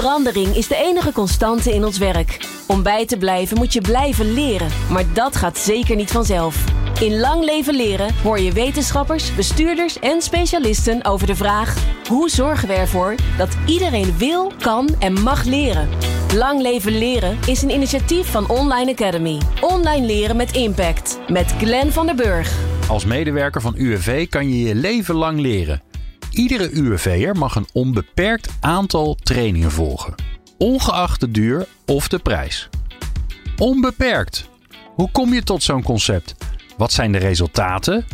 Verandering is de enige constante in ons werk. Om bij te blijven moet je blijven leren, maar dat gaat zeker niet vanzelf. In Lang Leven Leren hoor je wetenschappers, bestuurders en specialisten over de vraag: hoe zorgen we ervoor dat iedereen wil, kan en mag leren? Lang Leven Leren is een initiatief van Online Academy. Online leren met impact. Met Glenn van der Burg. Als medewerker van UWV kan je je leven lang leren. Iedere UWV'er mag een onbeperkt aantal trainingen volgen, ongeacht de duur of de prijs. Onbeperkt. Hoe kom je tot zo'n concept? Wat zijn de resultaten?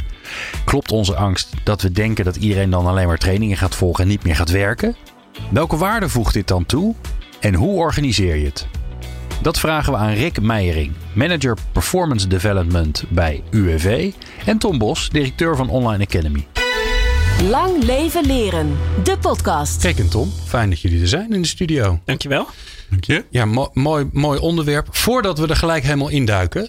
Klopt onze angst dat we denken dat iedereen dan alleen maar trainingen gaat volgen en niet meer gaat werken? Welke waarde voegt dit dan toe? En hoe organiseer je het? Dat vragen we aan Rick Meijering, manager Performance Development bij UWV, en Tom Bos, directeur van Online Academy. Lang leven leren. De podcast. Rick en Tom, fijn dat jullie er zijn in de studio. Dankjewel. Dank je. Ja, mo mooi, mooi onderwerp. Voordat we er gelijk helemaal induiken.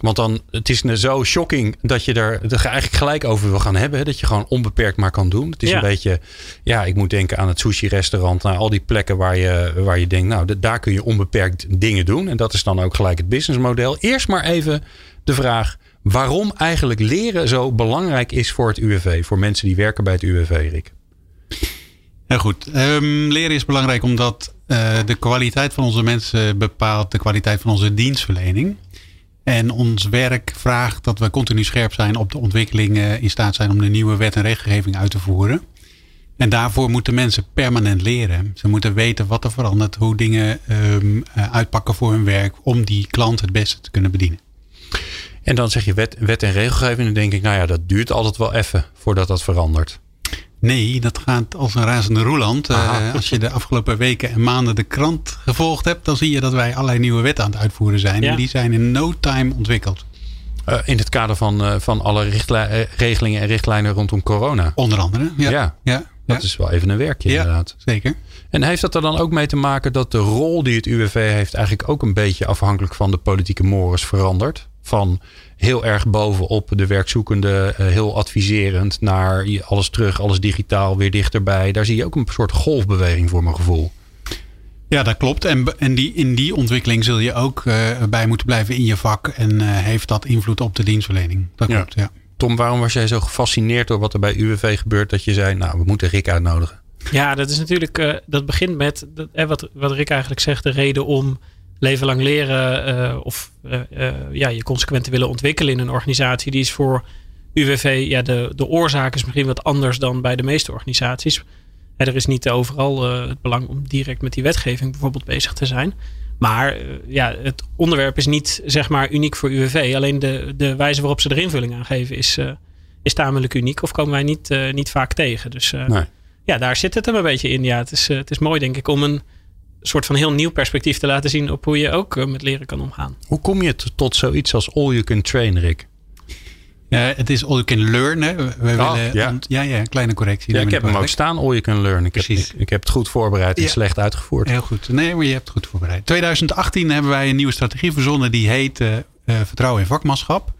Want dan, het is zo shocking dat je er, er eigenlijk gelijk over wil gaan hebben. Hè? Dat je gewoon onbeperkt maar kan doen. Het is Ja. een beetje, ja, ik moet denken aan het sushi restaurant. Naar al die plekken waar je, waar je denkt, nou, daar kun je onbeperkt dingen doen. En dat is dan ook gelijk het businessmodel. Eerst maar even de vraag waarom eigenlijk leren zo belangrijk is voor het UWV. Voor mensen die werken bij het UWV, Rick. Heel goed. Ehm, leren is belangrijk omdat eh, de kwaliteit van onze mensen bepaalt de kwaliteit van onze dienstverlening. En ons werk vraagt dat we continu scherp zijn op de ontwikkelingen, in staat zijn om de nieuwe wet en regelgeving uit te voeren. En daarvoor moeten mensen permanent leren. Ze moeten weten wat er verandert, hoe dingen ehm, eh, uitpakken voor hun werk, om die klant het beste te kunnen bedienen. En dan zeg je wet, wet en regelgeving. En dan denk ik, nou ja, dat duurt altijd wel even voordat dat verandert. Nee, dat gaat als een razende roeland. Eh, als je de afgelopen weken en maanden de krant gevolgd hebt, dan zie je dat wij allerlei nieuwe wetten aan het uitvoeren zijn. Ja. En die zijn in no time ontwikkeld. Eh, in het kader van, eh, van alle regelingen en richtlijnen rondom corona. Onder andere. Ja, Ja, ja, Dat ja. is wel even een werkje inderdaad. zeker. En heeft dat er dan ook mee te maken dat de rol die het UWV heeft eigenlijk ook een beetje afhankelijk van de politieke mores verandert? Van heel erg bovenop de werkzoekende, eh, heel adviserend naar alles terug, alles digitaal, weer dichterbij. Daar zie je ook een soort golfbeweging voor mijn gevoel. Ja, dat klopt. En, en die, in die ontwikkeling zul je ook eh, bij moeten blijven in je vak. En eh, heeft dat invloed op de dienstverlening. Dat Ja. klopt, ja. Tom, waarom was jij zo gefascineerd door wat er bij UWV gebeurt dat je zei, nou, we moeten Rick uitnodigen? Ja, dat is natuurlijk, eh, dat begint met dat, eh, wat, wat Rick eigenlijk zegt, de reden om leven lang leren eh, of eh, eh, ja, je consequent te willen ontwikkelen in een organisatie. Die is voor UWV, ja, de, de oorzaak is misschien wat anders dan bij de meeste organisaties. Er is niet overal het belang om direct met die wetgeving bijvoorbeeld bezig te zijn. Maar ja, het onderwerp is niet zeg maar uniek voor UWV. Alleen de, de wijze waarop ze er invulling aan geven is, is tamelijk uniek. Of komen wij niet, niet vaak tegen. Dus Nee. ja, daar zit het hem een beetje in. Ja, het is, het is mooi, denk ik, om een soort van heel nieuw perspectief te laten zien op hoe je ook eh, met leren kan omgaan. Hoe kom je tot zoiets als all you can train, Rick? Ja, het is all you can learn. Hè. We Oh, willen, ja. ja, ja, een kleine correctie. Ja, ik heb hem ook staan, all you can learn. Ik heb, Precies. ik, ik heb het goed voorbereid en Ja. slecht uitgevoerd. Heel goed. Nee, maar je hebt het goed voorbereid. 2018 hebben wij een nieuwe strategie verzonnen. Die heet eh, eh, Vertrouwen in vakmanschap.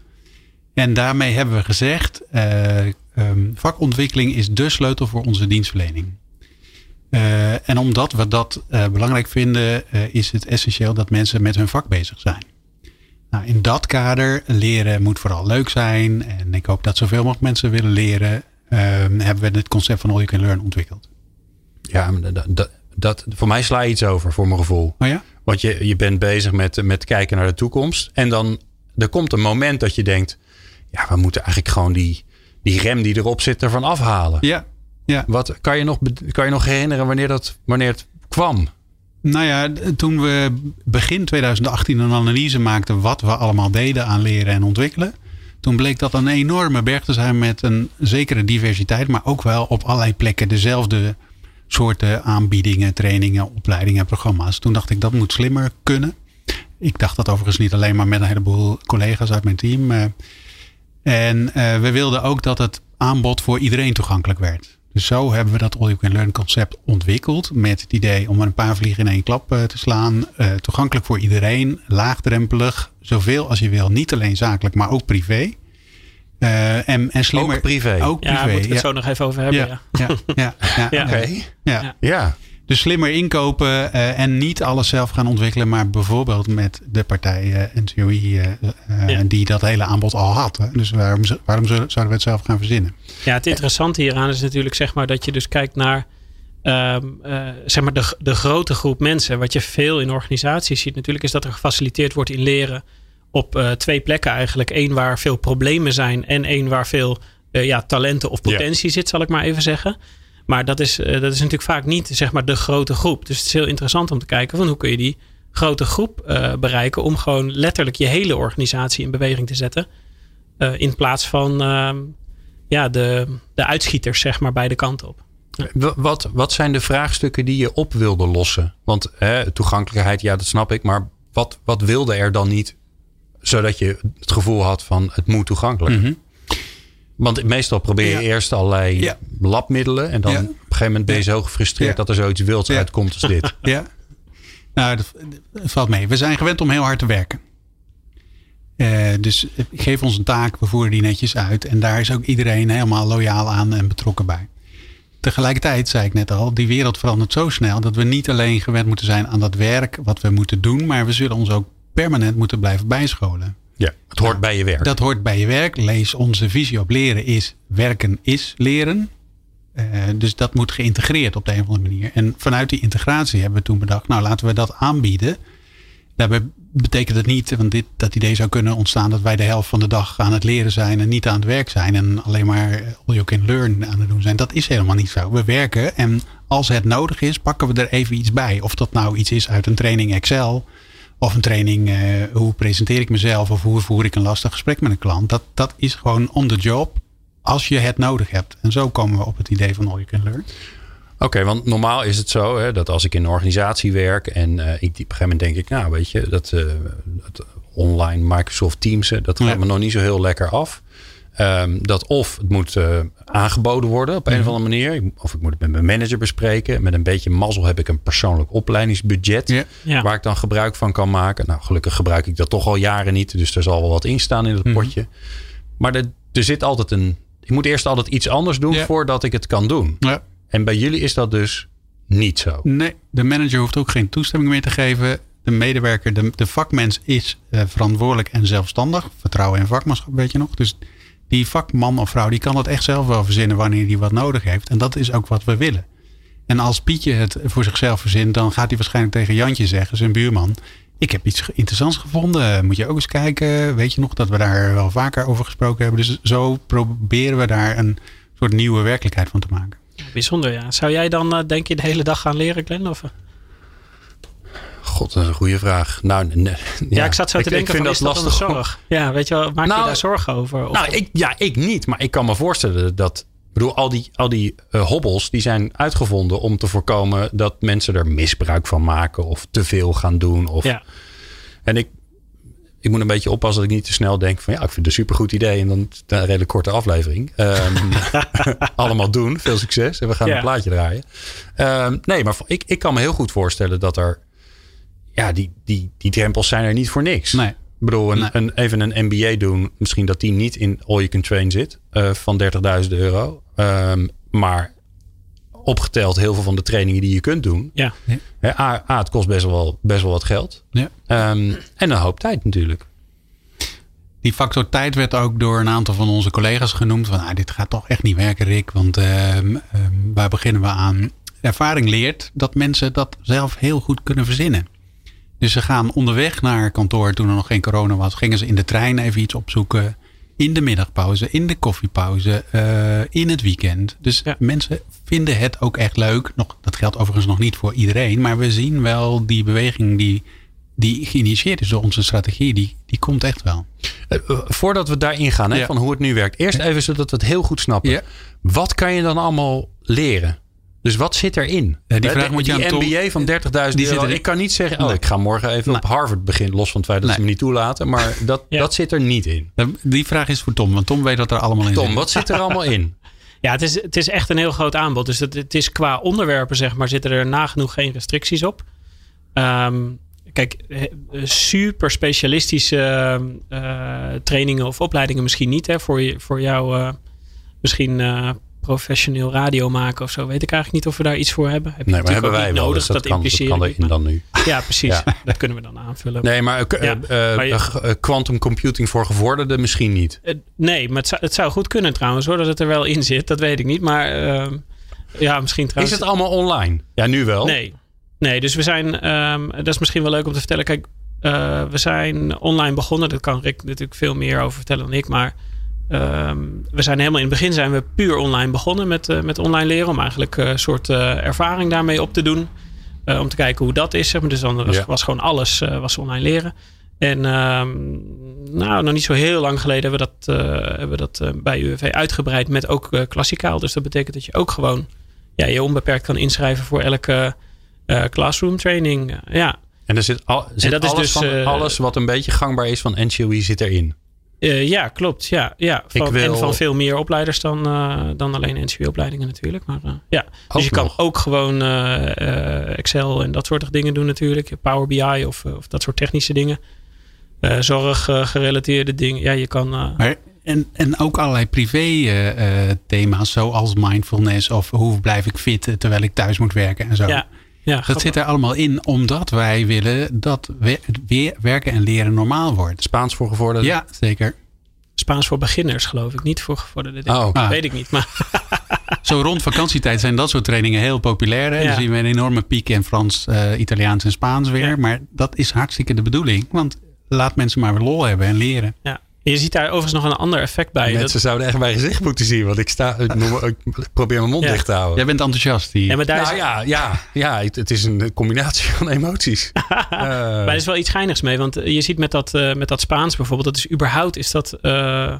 En daarmee hebben we gezegd... eh, ehm, vakontwikkeling is de sleutel voor onze dienstverlening. Eh, en omdat we dat eh, belangrijk vinden... eh, is het essentieel dat mensen met hun vak bezig zijn. Nou, in dat kader, leren moet vooral leuk zijn. En ik hoop dat zoveel mogelijk mensen willen leren. ehm, hebben we het concept van All You Can Learn ontwikkeld. Ja, dat, dat, voor mij sla je iets over, voor mijn gevoel. Oh ja? Want je, je bent bezig met, met kijken naar de toekomst. En dan er komt een moment dat je denkt... Ja, we moeten eigenlijk gewoon die, die rem die erop zit ervan afhalen. Ja. Ja. Wat, kan, je nog, kan je nog herinneren wanneer, dat, wanneer het kwam? Nou ja, toen we begin 2018 een analyse maakten wat we allemaal deden aan leren en ontwikkelen. Toen bleek dat een enorme berg te zijn met een zekere diversiteit, maar ook wel op allerlei plekken dezelfde soorten aanbiedingen, trainingen, opleidingen en programma's. Toen dacht ik dat moet slimmer kunnen. Ik dacht dat overigens niet alleen maar met een heleboel collega's uit mijn team. eh. En eh, we wilden ook dat het aanbod voor iedereen toegankelijk werd. Dus zo hebben we dat All You Can Learn concept ontwikkeld. Met het idee om een paar vliegen in één klap eh, te slaan. Eh, toegankelijk voor iedereen. Laagdrempelig. Zoveel als je wil. Niet alleen zakelijk, maar ook privé. Eh, en, en slimmer. Ook privé? Ook Ja, privé. daar moeten we het zo nog even over hebben. Ja. ja, ja, ja, ja, Ja. ja. Ja. Dus slimmer inkopen uh, en niet alles zelf gaan ontwikkelen, maar bijvoorbeeld met de partij uh, NCOI uh, ja. die dat hele aanbod al had. Hè? Dus waarom, waarom zouden we het zelf gaan verzinnen? Ja, het interessante hieraan is natuurlijk zeg maar dat je dus kijkt naar um, zeg maar de, de grote groep mensen. Wat je veel in organisaties ziet natuurlijk is dat er gefaciliteerd wordt in leren op twee plekken eigenlijk. Eén waar veel problemen zijn en één waar veel ja, talenten of potentie ja. zit, zal ik maar even zeggen. Maar dat is, uh, dat is natuurlijk vaak niet zeg maar, de grote groep. Dus het is heel interessant om te kijken van hoe kun je die grote groep uh, bereiken om gewoon letterlijk je hele organisatie in beweging te zetten. Uh, in plaats van ja, de, de uitschieters zeg maar beide kanten op. Ja. Wat, wat zijn de vraagstukken die je op wilde lossen? Want hè, toegankelijkheid, ja, dat snap ik. Maar wat, wat wilde er dan niet zodat je het gevoel had van het moet toegankelijk? Mm -hmm. Want meestal probeer je ja. eerst allerlei ja. labmiddelen. En dan ja. op een gegeven moment ben je zo gefrustreerd dat er zoiets wilds uitkomt als dit. Ja, nou dat, valt mee. We zijn gewend om heel hard te werken. Uh, dus geef ons een taak, we voeren die netjes uit. En daar is ook iedereen helemaal loyaal aan en betrokken bij. Tegelijkertijd, zei ik net al, die wereld verandert zo snel dat we niet alleen gewend moeten zijn aan dat werk wat we moeten doen, maar we zullen ons ook permanent moeten blijven bijscholen. Ja, het hoort bij je werk. Dat hoort bij je werk. Lees onze visie op leren is werken is leren. Uh, dus dat moet geïntegreerd op de een of andere manier. En vanuit die integratie hebben we toen bedacht, nou laten we dat aanbieden. Daarbij betekent het niet, want dit, dat idee zou kunnen ontstaan dat wij de helft van de dag aan het leren zijn en niet aan het werk zijn en alleen maar all you can learn aan het doen zijn. Dat is helemaal niet zo. We werken en als het nodig is, pakken we er even iets bij. Of dat nou iets is uit een training Excel of een training, uh, hoe presenteer ik mezelf of hoe voer ik een lastig gesprek met een klant. Dat, dat is gewoon on the job als je het nodig hebt. En zo komen we op het idee van all you can learn. Oké, okay, want normaal is het zo hè, dat als ik in een organisatie werk en uh, ik, op een gegeven moment denk ik, nou weet je, dat, uh, dat online Microsoft Teams, dat gaat ja. me nog niet zo heel lekker af. Um, dat of het moet uh, aangeboden worden op een of andere manier. Of ik moet het met mijn manager bespreken. Met een beetje mazzel heb ik een persoonlijk opleidingsbudget. Ja. Ja. Waar ik dan gebruik van kan maken. Nou, gelukkig gebruik ik dat toch al jaren niet. Dus er zal wel wat in staan in het mm -hmm. potje. Maar er, er zit altijd een. Ik moet eerst altijd iets anders doen ja. voordat ik het kan doen. En bij jullie is dat dus niet zo. Nee, de manager hoeft ook geen toestemming meer te geven. De medewerker, de, de vakmens is uh, verantwoordelijk en zelfstandig. Vertrouwen en vakmanschap, weet je nog. Dus die vakman of vrouw die kan dat echt zelf wel verzinnen wanneer hij wat nodig heeft. En dat is ook wat we willen. En als Pietje het voor zichzelf verzint, dan gaat hij waarschijnlijk tegen Jantje zeggen, zijn buurman. Ik heb iets interessants gevonden. Moet je ook eens kijken. Weet je nog dat we daar wel vaker over gesproken hebben. Dus zo proberen we daar een soort nieuwe werkelijkheid van te maken. Bijzonder, ja. Zou jij dan, uh, denk je, de hele dag gaan leren, Glenn? Of? God, dat is een goede vraag. Nou, nee, ja, ja, ik zat zo te ik, denken ik vind van, dat lastig. zorg? Ja, weet je wel, maak nou, je daar zorgen over? Of? Nou, ik, ja, ik niet. Maar ik kan me voorstellen dat... Ik bedoel, al die, al die uh, hobbels die zijn uitgevonden om te voorkomen dat mensen er misbruik van maken of te veel gaan doen. Of, ja. En ik, ik moet een beetje oppassen dat ik niet te snel denk van ja, ik vind het een supergoed idee en dan een redelijk korte aflevering. Um, allemaal doen, veel succes en we gaan ja. een plaatje draaien. Um, nee, maar ik, ik kan me heel goed voorstellen dat er ja, die, die, die drempels zijn er niet voor niks. Nee. Ik bedoel, een, nee. een, even een MBA doen, misschien dat die niet in All You Can Train zit uh, van 30.000 euro. Um, maar opgeteld heel veel van de trainingen die je kunt doen. Ja. Hè, A, A, het kost best wel, best wel wat geld. Ja. Um, en een hoop tijd natuurlijk. Die factor tijd werd ook door een aantal van onze collega's genoemd. Van, ah, dit gaat toch echt niet werken, Rick. Want uh, um, waar beginnen we aan? Ervaring leert dat mensen dat zelf heel goed kunnen verzinnen. Dus ze gaan onderweg naar kantoor toen er nog geen corona was. Gingen ze in de trein even iets opzoeken. In de middagpauze, in de koffiepauze, uh, in het weekend. Dus ja. mensen vinden het ook echt leuk. Nog, dat geldt overigens nog niet voor iedereen. Maar we zien wel die beweging die, die geïnitieerd is door onze strategie. Die, die komt echt wel. Uh, voordat we daarin gaan, hè, ja. van hoe het nu werkt. Eerst even zodat we het heel goed snappen. Ja. Wat kan je dan allemaal leren? Dus wat zit erin? Ja, die vraag de, moet je die aan MBA van 30.000 euro. Ik kan niet zeggen, oh, ik ga morgen even nee. op Harvard beginnen. Los van het feit dat nee. ze me niet toelaten. Maar dat, ja. dat zit er niet in. Die vraag is voor Tom. Want Tom weet wat er allemaal in Tom, zit. Tom, wat zit er allemaal in? Ja, het is, het is echt een heel groot aanbod. Dus het, het is qua onderwerpen, zeg maar, zitten er nagenoeg geen restricties op. Um, kijk, super specialistische uh, trainingen of opleidingen misschien niet. Hè, voor, je, voor jou uh, misschien... Uh, professioneel radio maken of zo. Weet ik eigenlijk niet of we daar iets voor hebben. Heb Nee, maar hebben wij wel. nodig. dus dat, dat, kan, dat erin dan nu. Ja, precies. Ja. Dat kunnen we dan aanvullen. Nee, maar eh, Ja, eh, maar je- eh, quantum computing voor gevorderden misschien niet. Nee, maar het zou, het zou goed kunnen trouwens hoor. Dat het er wel in zit. Dat weet ik niet. Maar ehm, ja, misschien Is trouwens. het allemaal online? Ja, nu wel. Nee. Nee, dus we zijn, ehm, dat is misschien wel leuk om te vertellen. Kijk, we zijn online begonnen. Daar kan Rick natuurlijk veel meer over vertellen dan ik. Maar ehm, we zijn helemaal in het begin zijn we puur online begonnen met, eh, met online leren. Om eigenlijk eh, een soort eh, ervaring daarmee op te doen. Om te kijken hoe dat is. Zeg maar. Dus dan was, Ja. was gewoon alles was online leren. En ehm, nou, nog niet zo heel lang geleden hebben we dat, hebben we dat bij UWV uitgebreid met ook klassikaal. Dus dat betekent dat je ook gewoon ja, je onbeperkt kan inschrijven voor elke classroom training. Ja, En er zit, al, zit dat is alles, dus, van, alles wat een beetje gangbaar is van NCOE zit erin. Eh, ja klopt. Ja, ja. Van, wil- En van veel meer opleiders dan, eh, dan alleen NCW-opleidingen natuurlijk. Maar, eh, ja. Dus je kan ook gewoon Excel en dat soort dingen doen natuurlijk. Power BI of, of dat soort technische dingen. Eh zorg eh, gerelateerde dingen. Ja, je kan... Maar, en, en ook allerlei privé thema's zoals mindfulness of hoe blijf ik fit terwijl ik thuis moet werken en zo. ja, ja, Dat zit er allemaal in omdat wij willen dat we- weer werken en leren normaal wordt. Spaans voor gevorderden. Ja, zeker. Spaans voor beginners geloof ik. Niet voor gevorderden. Oh, Ah. Weet ik niet. Maar Zo rond vakantietijd zijn dat soort trainingen heel populair. Hè? Ja. Dan zien we een enorme piek in Frans, eh, Italiaans en Spaans weer. Ja. Maar dat is hartstikke de bedoeling. Want laat mensen maar weer lol hebben en leren. ja. Je ziet daar overigens nog een ander effect bij. Dat- Mensen zouden echt mijn gezicht moeten zien. Want ik, sta, ik, noem- ik probeer mijn mond Ja. dicht te houden. Jij bent enthousiast hier. ja, maar daar is, Nou ja, ja, ja het, het is een combinatie van emoties. Eh, Maar er is wel iets geinigs mee. Want je ziet met dat, eh, met dat Spaans bijvoorbeeld. Dat is überhaupt is dat eh,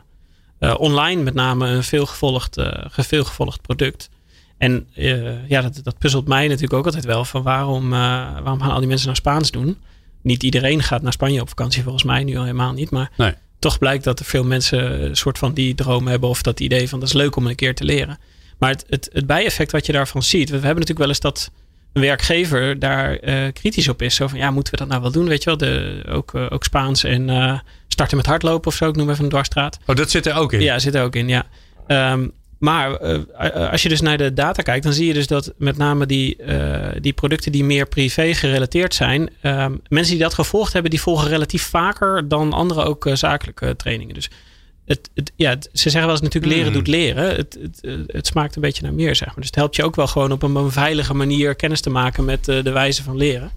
eh, online met name een veelgevolgd, eh veelgevolgd product. En eh, ja, dat, dat puzzelt mij natuurlijk ook altijd wel. Van waarom, eh, waarom gaan al die mensen nou Spaans doen? Niet iedereen gaat naar Spanje op vakantie volgens mij. Nu al helemaal niet. Maar Nee. Toch blijkt dat er veel mensen een soort van die droom hebben. Of dat idee van dat is leuk om een keer te leren. Maar het, het, het bijeffect wat je daarvan ziet. We hebben natuurlijk wel eens dat een werkgever daar eh, kritisch op is. Zo van ja, moeten we dat nou wel doen? Weet je wel, de, ook, eh, ook Spaans en eh, starten met hardlopen of zo. Ik noem even een dwarsstraat. oh, dat zit er ook in. Ja, zit er ook in, ja. Ehm, maar eh, als je dus naar de data kijkt, dan zie je dus dat met name die, eh, die producten die meer privé gerelateerd zijn, ehm, mensen die dat gevolgd hebben, die volgen relatief vaker dan andere ook eh, zakelijke trainingen. Dus het, het, ja, het- ze zeggen wel eens natuurlijk leren Hmm. doet leren. Het, het, eh, het smaakt een beetje naar meer, zeg maar. Dus het helpt je ook wel gewoon op een, veilige manier kennis te maken met eh, de wijze van leren.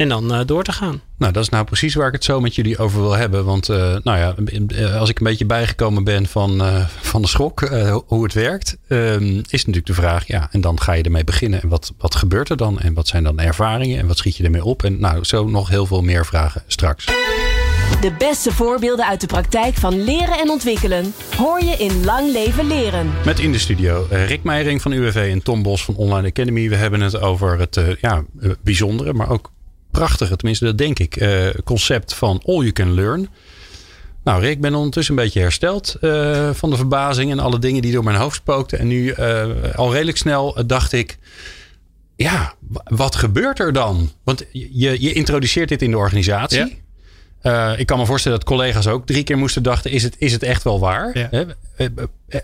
En dan eh, door te gaan. Nou, dat is nou precies waar ik het zo met jullie over wil hebben. Want eh, nou ja, eh, als ik een beetje bijgekomen ben van, eh, van de schok, eh, hoe het werkt, ehm, is natuurlijk de vraag, ja, en dan ga je ermee beginnen. En wat, wat gebeurt er dan? En wat zijn dan ervaringen? En wat schiet je ermee op? En nou, zo nog heel veel meer vragen straks. De beste voorbeelden uit de praktijk van leren en ontwikkelen hoor je in Lang Leven Leren. Met in de studio Rick Meijering van UWV en Tom Bos van Online Academy. We hebben het over het eh, ja, bijzondere, maar ook prachtige, tenminste dat denk ik, eh, concept van All You Can Learn. Nou, Rick, ik ben ondertussen een beetje hersteld eh, van de verbazing en alle dingen die door mijn hoofd spookten. En nu eh, al redelijk snel dacht ik, ja, wa- wat gebeurt er dan? Want je, je introduceert dit in de organisatie. Ja. Ik kan me voorstellen dat collega's ook drie keer moesten dachten, is het, is het echt wel waar? Ja. Hè?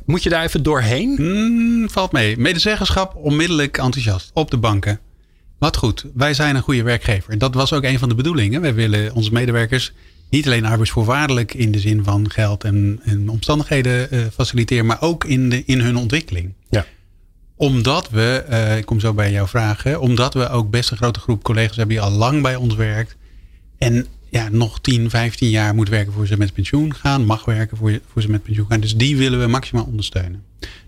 Moet je daar even doorheen? Hmm, valt mee. Medezeggenschap onmiddellijk enthousiast. Op de banken. Wat goed. Wij zijn een goede werkgever. Dat was ook een van de bedoelingen. Wij willen onze medewerkers niet alleen arbeidsvoorwaardelijk in de zin van geld en, en omstandigheden eh, faciliteren, maar ook in, de, in hun ontwikkeling. Ja. Omdat we, eh, ik kom zo bij jouw vragen, omdat we ook best een grote groep collega's hebben die al lang bij ons werkt. En ja, nog 10, 15 jaar moet werken voor ze met pensioen gaan, mag werken voor, voor ze met pensioen gaan. Dus die willen we maximaal ondersteunen.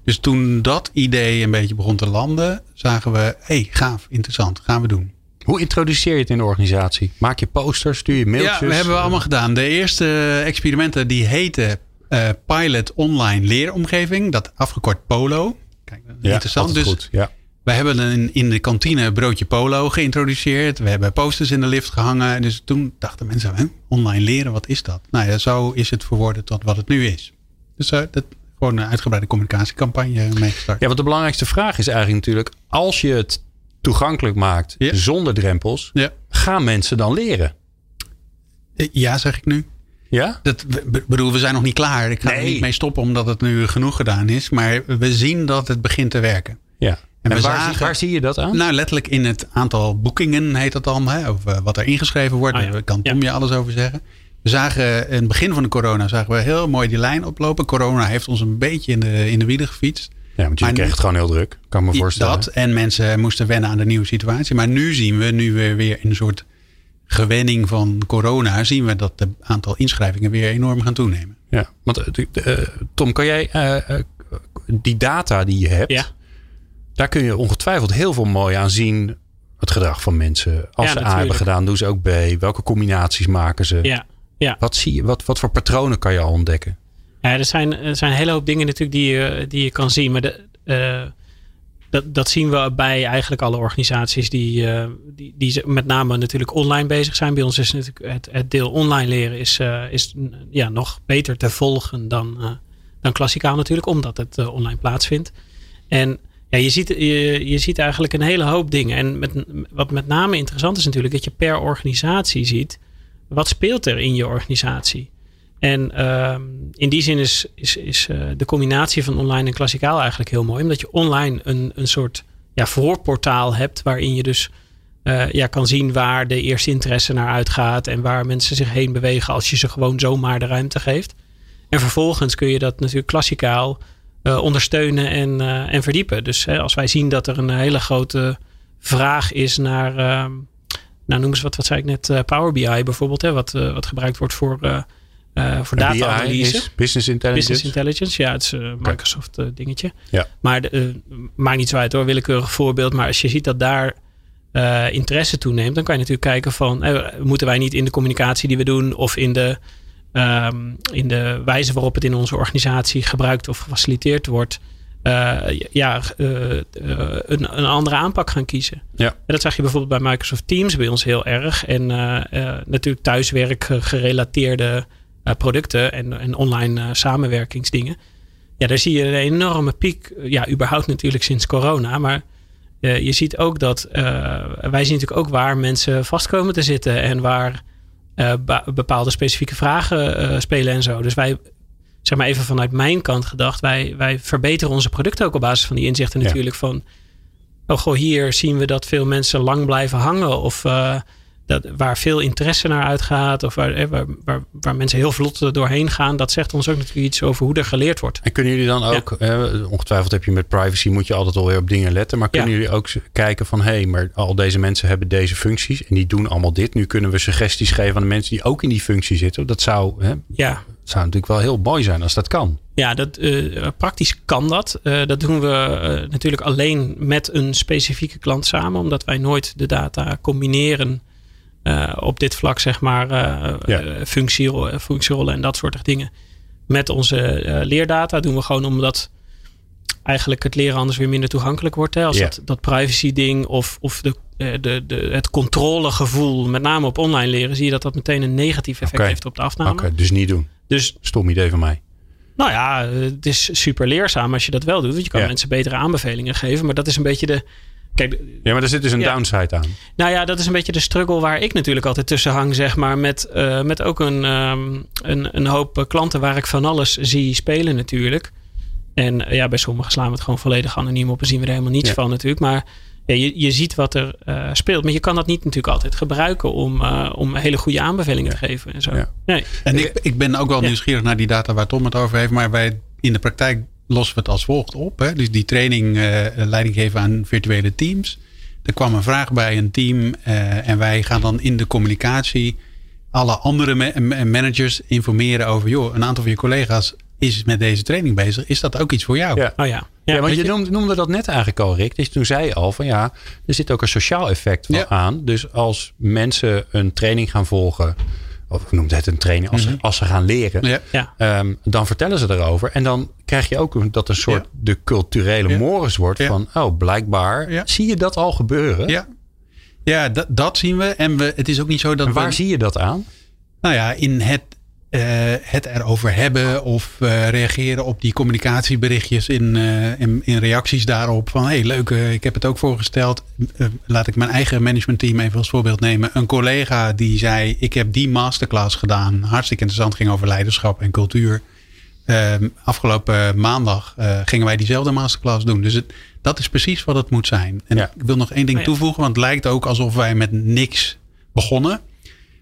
Dus toen dat idee een beetje begon te landen, zagen we, hé, hey, gaaf, interessant, gaan we doen. Hoe introduceer je het in de organisatie? Maak je posters, stuur je mailtjes? Ja, dat hebben we allemaal gedaan. De eerste experimenten die heten eh, Pilot Online Leeromgeving, dat afgekort POLO. Kijk, Ja, interessant. Dus goed. Ja. wij hebben een, in de kantine broodje Polo geïntroduceerd. We hebben posters in de lift gehangen. Dus toen dachten mensen, hè, online leren, wat is dat? Nou ja, zo is het verworden tot wat het nu is. Dus eh, dat, gewoon een uitgebreide communicatiecampagne meegestart. ja, want de belangrijkste vraag is eigenlijk natuurlijk... als je het toegankelijk maakt Ja. zonder drempels... Ja. gaan mensen dan leren? Eh, Ja, zeg ik nu. Ja? Dat, bedoel, we zijn nog niet klaar. Ik ga er niet mee stoppen omdat het nu genoeg gedaan is. Maar we zien dat het begint te werken. Ja. En, waar, zagen- waar zie je dat aan? Nou, letterlijk in het aantal boekingen heet dat dan. Hè, of eh, wat er ingeschreven wordt. Ah, ja. Daar kan Tom je alles over zeggen. We zagen in het begin van de corona zagen we heel mooi die lijn oplopen. Corona heeft ons een beetje in de, in de wielen gefietst. ja, want kregen nu- het gewoon heel druk. Kan me voorstellen. Dat en mensen moesten wennen aan de nieuwe situatie. Maar nu zien we, nu we weer in een soort gewenning van corona, zien we dat het aantal inschrijvingen weer enorm gaan toenemen. Ja, want eh, eh, Tom, kan jij eh, die data die je hebt, Ja. daar kun je ongetwijfeld heel veel mooi aan zien. Het gedrag van mensen. Als Ja, ze A natuurlijk. hebben gedaan, doen ze ook B. Welke combinaties maken ze? Ja, ja. Wat, zie je, wat, wat voor patronen kan je al ontdekken? Ja, er zijn, er zijn een hele hoop dingen natuurlijk die je, die je kan zien. Maar de, eh, dat, dat zien we bij eigenlijk alle organisaties die, eh, die, die met name natuurlijk online bezig zijn. Bij ons is natuurlijk het, het deel online leren is, eh, is ja, nog beter te volgen dan, dan klassikaal natuurlijk, omdat het online plaatsvindt. En ja, je, ziet, je, je ziet eigenlijk een hele hoop dingen. En met, wat met name interessant is natuurlijk dat je per organisatie ziet wat speelt er in je organisatie. En ehm, in die zin is, is, is eh, de combinatie van online en klassikaal eigenlijk heel mooi. Omdat je online een, een soort ja, voorportaal hebt waarin je dus eh, ja, kan zien waar de eerste interesse naar uitgaat. En waar mensen zich heen bewegen als je ze gewoon zomaar de ruimte geeft. En vervolgens kun je dat natuurlijk klassikaal eh, ondersteunen en, en verdiepen. Dus hè, als wij zien dat er een hele grote vraag is naar, ehm, nou noem eens wat, wat zei ik net, eh, Power BI bijvoorbeeld, hè, wat, eh, wat gebruikt wordt voor, eh voor data-analyse. Business Intelligence. Business Intelligence, ja, het is een Microsoft dingetje. Ja. Maar maakt niet zo uit hoor, willekeurig voorbeeld. Maar als je ziet dat daar interesse toeneemt, dan kan je natuurlijk kijken van, moeten wij niet in de communicatie die we doen of in de, ehm, in de wijze waarop het in onze organisatie gebruikt of gefaciliteerd wordt, ja, eh, eh, een, een andere aanpak gaan kiezen. Ja. En dat zag je bijvoorbeeld bij Microsoft Teams bij ons heel erg. En eh, eh, natuurlijk thuiswerk eh, gerelateerde eh, producten en, en online eh, samenwerkingsdingen. Ja, daar zie je een enorme piek. eh, Ja, überhaupt natuurlijk sinds corona. Maar eh, je ziet ook dat eh, wij zien natuurlijk ook waar mensen vastkomen te zitten en waar eh, bepaalde specifieke vragen eh, spelen en zo. Dus wij, zeg maar even vanuit mijn kant gedacht, wij, wij verbeteren onze producten ook op basis van die inzichten Ja. natuurlijk van. Oh goh, hier zien we dat veel mensen lang blijven hangen. Of eh, dat, waar veel interesse naar uitgaat. Of waar, eh, waar, waar, waar mensen heel vlot doorheen gaan. Dat zegt ons ook natuurlijk iets over hoe er geleerd wordt. En kunnen jullie dan ook, eh, ongetwijfeld heb je met privacy, moet je altijd alweer op dingen letten. Maar kunnen Ja. jullie ook kijken van, hé, hey, maar al deze mensen hebben deze functies en die doen allemaal dit. Nu kunnen we suggesties geven aan de mensen die ook in die functie zitten. Dat zou, hè, Ja, zou natuurlijk wel heel mooi zijn als dat kan. Ja, dat, eh, praktisch kan dat. Eh, dat doen we eh, natuurlijk alleen met een specifieke klant samen, omdat wij nooit de data combineren op dit vlak, zeg maar, Ja. functierollen, functierollen en dat soort dingen. Met onze leerdata doen we gewoon omdat eigenlijk het leren anders weer minder toegankelijk wordt. Hè? Als Ja. dat, dat privacy ding of, of de, de, de, het controlegevoel, met name op online leren, zie je dat dat meteen een negatief effect Oké. heeft op de Oké, afname. dus niet doen. Dus Stom idee van mij. nou ja, eh, het is super leerzaam als je dat wel doet. Want je kan Ja. mensen betere aanbevelingen geven. Maar dat is een beetje de. Kijk, Ja, maar er zit dus een Ja. downside aan. nou ja, dat is een beetje de struggle waar ik natuurlijk altijd tussen hang, zeg maar. Met, eh, met ook een, ehm, een, een hoop klanten waar ik van alles zie spelen natuurlijk. En eh, ja, bij sommigen slaan we het gewoon volledig anoniem op en zien we er helemaal niets Ja. van natuurlijk. Maar ja, je, je ziet wat er eh, speelt. Maar je kan dat niet natuurlijk altijd gebruiken om, eh, om hele goede aanbevelingen te geven en zo. Ja. Nee. En ik, ik ben ook wel nieuwsgierig naar die data waar Tom het over heeft. Maar wij in de praktijk lossen we het als volgt op. Hè? Dus die training eh, leiding geven aan virtuele teams. Er kwam een vraag bij een team. en wij gaan dan in de communicatie alle andere ma- ma- managers informeren over... joh, een aantal van je collega's is met deze training bezig. Is dat ook iets voor jou? Ja. Oh ja. Ja, want je je- noemde, noemde dat net eigenlijk al, Rick. Dus toen zei je al van ja, er zit ook een sociaal effect van Ja. aan. Dus als mensen een training gaan volgen, of ik noemde het een training, als, ze, als ze gaan leren, Ja. Ja. ehm, dan vertellen ze erover. En dan krijg je ook dat een soort Ja. de culturele Ja. mores wordt Ja. van, oh, blijkbaar Ja. zie je dat al gebeuren. Ja, ja dat, dat zien we. En we, het is ook niet zo dat En waar we... zie je dat aan? Nou ja, in het het erover hebben of uh, reageren op die communicatieberichtjes in, uh, in, in, reacties daarop. Van hey, leuk, ik heb het ook voorgesteld. laat ik mijn eigen managementteam even als voorbeeld nemen. Een collega die zei: Ik heb die masterclass gedaan. Hartstikke interessant, ging over leiderschap en cultuur. Ehm, afgelopen maandag gingen wij diezelfde masterclass doen. Dus het, dat is precies wat het moet zijn. En ja. ik wil nog één ding oh ja. toevoegen, want het lijkt ook alsof wij met niks begonnen.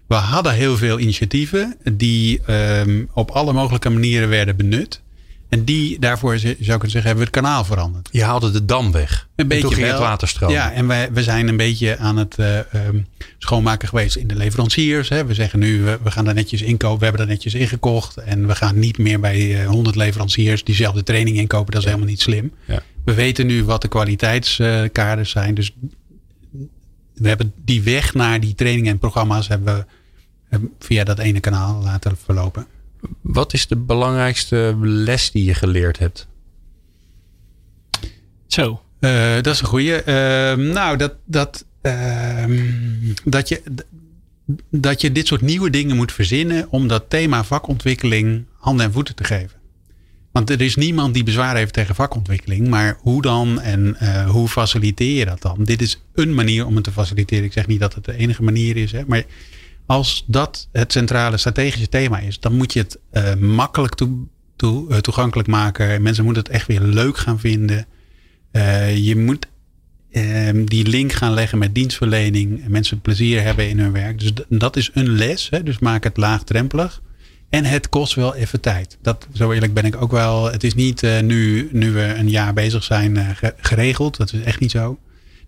We hadden heel veel initiatieven die um, op alle mogelijke manieren werden benut. En die, daarvoor zou ik kunnen zeggen, hebben we het kanaal veranderd. Je haalde de dam weg. Een beetje toen ging het water stromen. Ja, en wij, we zijn een beetje aan het uh, um, schoonmaken geweest in de leveranciers. Hè. We zeggen nu, we, we gaan daar netjes inkopen. We hebben daar netjes ingekocht. En we gaan niet meer bij uh, 100 leveranciers diezelfde training inkopen. Dat is helemaal niet slim. Ja. We weten nu wat de kwaliteitskaders zijn. Dus we hebben die weg naar die trainingen en programma's hebben we via dat ene kanaal laten verlopen. Wat is de belangrijkste les die je geleerd hebt? Zo. Uh, dat is een goede. Uh, nou, dat, dat, uh, dat, je, dat je dit soort nieuwe dingen moet verzinnen om dat thema vakontwikkeling handen en voeten te geven. Want er is niemand die bezwaar heeft tegen vakontwikkeling. Maar hoe dan en uh, hoe faciliteer je dat dan? Dit is een manier om het te faciliteren. Ik zeg niet dat het de enige manier is. Hè, maar als dat het centrale strategische thema is, dan moet je het uh, makkelijk toe, toe, uh, toegankelijk maken. Mensen moeten het echt weer leuk gaan vinden. je moet ehm, die link gaan leggen met dienstverlening. En mensen plezier hebben in hun werk. Dus dat is een les. Hè, dus maak het laagdrempelig. En het kost wel even tijd. Dat, zo eerlijk ben ik ook wel. Het is niet uh, nu, nu we een jaar bezig zijn uh, geregeld. Dat is echt niet zo.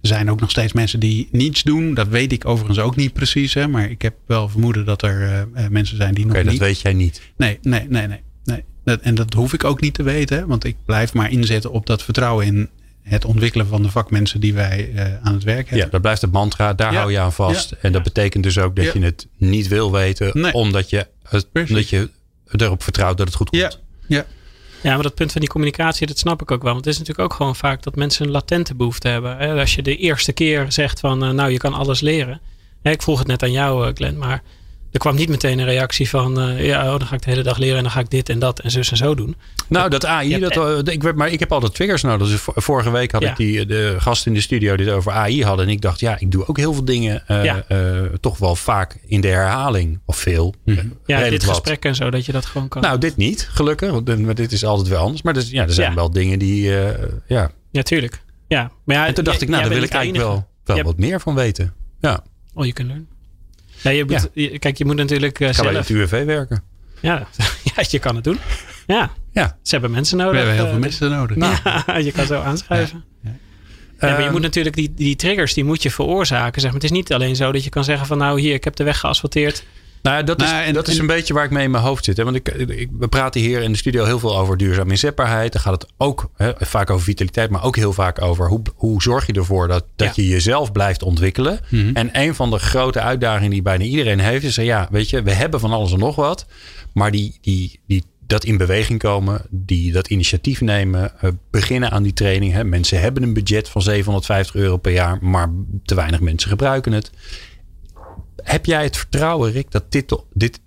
Er zijn ook nog steeds mensen die niets doen. Dat weet ik overigens ook niet precies. Hè, maar ik heb wel vermoeden dat er uh, mensen zijn die nog niet. Oké, dat weet jij niet. Nee, nee, nee, nee. nee. Dat, en dat hoef ik ook niet te weten. Want ik blijf maar inzetten op dat vertrouwen in het ontwikkelen van de vakmensen die wij uh, aan het werk hebben. Ja, dat blijft het mantra. Daar ja. hou je aan vast. Ja. En dat betekent dus ook dat ja. je het niet wil weten. Nee. Omdat je omdat je erop vertrouwt dat het goed komt. Ja, ja. Ja, maar dat punt van die communicatie, dat snap ik ook wel. Want het is natuurlijk ook gewoon vaak dat mensen een latente behoefte hebben. Als je de eerste keer zegt van, uh, nou, je kan alles leren. Ik vroeg het net aan jou, uh, Glenn, maar er kwam niet meteen een reactie van, uh, ja, oh, dan ga ik de hele dag leren en dan ga ik dit en dat en zus en zo doen. Nou, dat AI, dat, uh, ik, maar ik heb altijd triggers nodig. Dus vorige week had ja. ik die, de gast in de studio die het over AI hadden. En ik dacht, ja, ik doe ook heel veel dingen uh, ja. toch wel vaak in de herhaling. Of veel. Mm. Ja, dit wat. gesprek en zo, dat je dat gewoon kan. Nou, dit niet, gelukkig. Want dit is altijd wel anders. Maar dus, ja, er zijn wel dingen die, ja. Ja, tuurlijk. Ja, maar ja, en toen dacht ik, nou, daar wil ik eigenlijk wel, wel wat meer van weten. Ja. Oh, je kunt learn. Ja, je moet, ja. kijk, je moet natuurlijk uh, Ga zelf... bij het UWV werken. Ja. ja, je kan het doen. Ja. ja. Ze hebben mensen nodig. We hebben heel veel uh, mensen nodig. Nou, ja, je kan zo aanschrijven. Ja. Ja, maar je Ehm, moet natuurlijk die, die triggers, die moet je veroorzaken. Zeg maar. Het is niet alleen zo dat je kan zeggen van nou hier, ik heb de weg geasfalteerd. Nou, dat, Nou, is, en- dat is en- een beetje waar ik mee in mijn hoofd zit. Hè? Want ik, ik, we praten hier in de studio heel veel over duurzaam inzetbaarheid. Dan gaat het ook hè, vaak over vitaliteit, maar ook heel vaak over hoe, hoe zorg je ervoor dat, dat je jezelf blijft ontwikkelen. Mhm. En een van de grote uitdagingen die bijna iedereen heeft, is: ja, weet je, we hebben van alles en nog wat. Maar die, die, die, dat in beweging komen, die dat initiatief nemen, eh, beginnen aan die training. Hè. Mensen hebben een budget van 750 euro per jaar, maar te weinig mensen gebruiken het. Heb jij het vertrouwen, Rick, dat dit, dit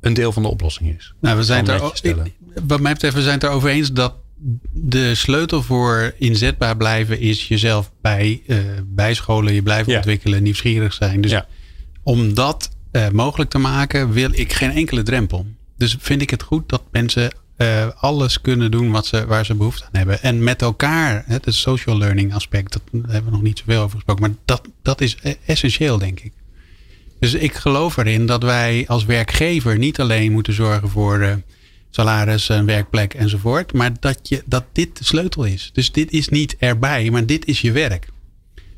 een deel van de oplossing is? Nou, we zijn er, wat mij betreft, we zijn het erover eens dat de sleutel voor inzetbaar blijven is jezelf bij, eh, bijscholen, je blijven Ja. ontwikkelen, nieuwsgierig zijn. Dus Ja. om dat eh, mogelijk te maken, wil ik geen enkele drempel. Dus vind ik het goed dat mensen eh, alles kunnen doen wat ze, waar ze behoefte aan hebben. En met elkaar, het social learning aspect, dat daar hebben we nog niet zoveel over gesproken. Maar dat, dat is essentieel, denk ik. Dus ik geloof erin dat wij als werkgever niet alleen moeten zorgen voor eh, salaris, een werkplek enzovoort. Maar dat, je, dat dit de sleutel is. Dus dit is niet erbij, maar dit is je werk.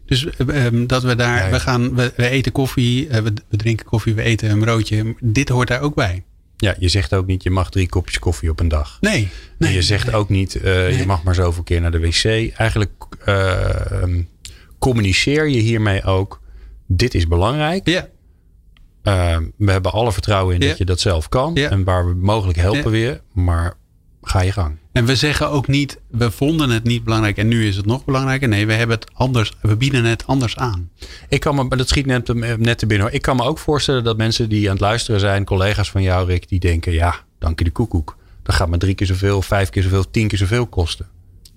Dus eh, eh, dat we daar, Ja, ja. we gaan, we, we eten koffie, eh, we, we drinken koffie, we eten een broodje. Dit hoort daar ook bij. Ja, je zegt ook niet, je mag drie kopjes koffie op een dag. Nee, En nee. je zegt ook niet, eh, je mag maar zoveel keer naar de wc. Eigenlijk eh, communiceer je hiermee ook, dit is belangrijk. Ja, we hebben alle vertrouwen in Ja. dat je dat zelf kan. Ja. En waar we mogelijk helpen Ja. weer. Maar ga je gang. En we zeggen ook niet, we vonden het niet belangrijk en nu is het nog belangrijker. Nee, we hebben het anders, we bieden het anders aan. Ik kan me, dat schiet net, net te binnen. Ik kan me ook voorstellen dat mensen die aan het luisteren zijn, collega's van jou, Rick, die denken: ja, dank je de koekoek. Dat gaat me drie keer zoveel, vijf keer zoveel, tien keer zoveel kosten.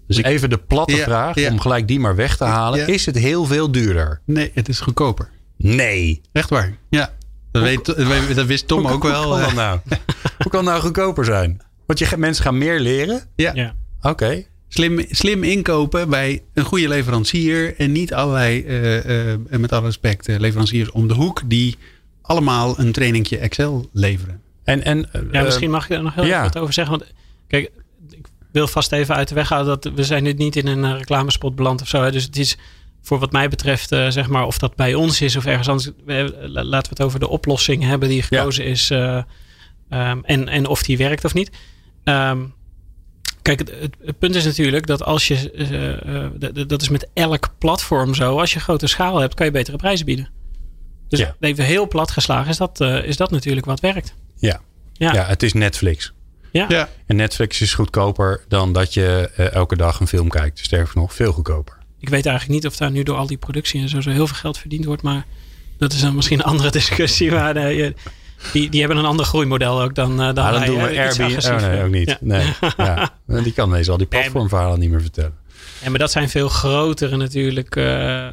Dus even de platte Ja, vraag, ja. om gelijk die maar weg te halen. Ja. Is het heel veel duurder? Nee, het is goedkoper. Nee. Echt waar. Ja. Dat, weet, dat wist Tom ook wel. Hoe kan dat nou? Hoe kan het nou goedkoper zijn? Want je, mensen gaan meer leren? Ja. Ja. Oké. Slim, slim inkopen bij een goede leverancier. En niet allerlei, eh, eh, met alle respect, eh, leveranciers om de hoek. Die allemaal een trainingje Excel leveren. En, en, Ja, misschien mag ik er nog heel ja. even wat over zeggen. Want kijk, ik wil vast even uit de weg halen dat we zijn nu niet in een reclamespot beland of zo. Hè. Dus het is voor wat mij betreft, eh, zeg maar, of dat bij ons is of ergens anders. we- la- laten we het over de oplossing hebben die gekozen is. eh, ehm, en, en of die werkt of niet. Ehm, kijk, het, het- het punt is natuurlijk dat als je, eh, eh, dat is met elk platform zo. Als je grote schaal hebt, kan je betere prijzen bieden. Dus Ja. even heel plat geslagen is dat, eh, is dat natuurlijk wat werkt. ja. Ja. ja, het is Netflix. Ja. Ja. En Netflix is goedkoper dan dat je eh, elke dag een film kijkt. Sterker nog, veel goedkoper. Ik weet eigenlijk niet of daar nu door al die productie en zo, zo heel veel geld verdiend wordt. Maar dat is dan misschien een andere discussie. Maar eh, je- die, die hebben een ander groeimodel ook dan, eh dan Ah, dan wij, doen we. Iets Airbnb. Oh, nee, ook niet. Ja. Nee. Ja. Die kan deze al die platformverhalen niet meer vertellen. Ja, maar dat zijn veel grotere natuurlijk. eh,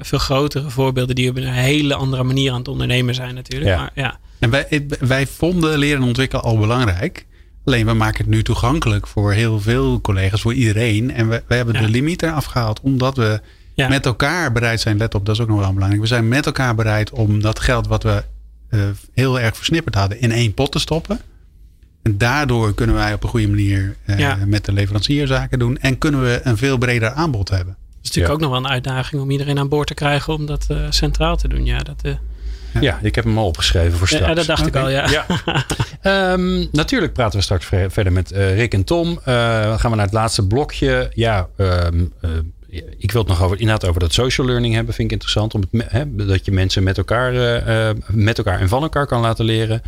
veel grotere voorbeelden die op een hele andere manier aan het ondernemen zijn natuurlijk. Ja. Maar ja, En wij, wij vonden leren en ontwikkelen al belangrijk. Alleen we maken het nu toegankelijk voor heel veel collega's, voor iedereen. En we, we hebben Ja. de limiet eraf gehaald omdat we Ja. met elkaar bereid zijn. Let op, dat is ook nog wel belangrijk. We zijn met elkaar bereid om dat geld wat we eh, heel erg versnipperd hadden in één pot te stoppen. En daardoor kunnen wij op een goede manier eh, Ja. met de leverancier zaken doen. En kunnen we een veel breder aanbod hebben. dat is natuurlijk Ja. ook nog wel een uitdaging om iedereen aan boord te krijgen om dat eh, centraal te doen. Ja, dat, eh, Ja, ik heb hem al opgeschreven voor straks. ja, dat dacht ik al, ja. Ja. Ehm, natuurlijk praten we straks verder met eh, Rick en Tom. Dan gaan we naar het laatste blokje. Ja, ehm, eh, ik wil het nog over, inderdaad over dat social learning hebben. Vind ik interessant. Om het, dat je mensen met elkaar, met elkaar en van elkaar kan laten leren.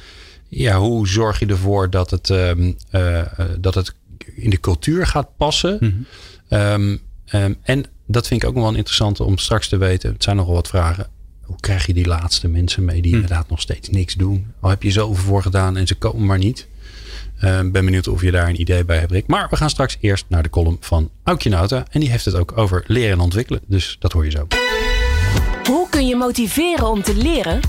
Ja, hoe zorg je ervoor dat het, ehm, eh, eh, dat het in de cultuur gaat passen? Mhm. En dat vind ik ook nog wel een interessante om straks te weten. Het zijn nogal wat vragen. Hoe krijg je die laatste mensen mee die Hm. inderdaad nog steeds niks doen? Al heb je zoveel voor gedaan en ze komen maar niet. Ehm, ben benieuwd of je daar een idee bij hebt, Rick. Maar we gaan straks eerst naar de column van Aukje Nauta. En die heeft het ook over leren en ontwikkelen. Dus dat hoor je zo. Hoe kun je motiveren om te leren?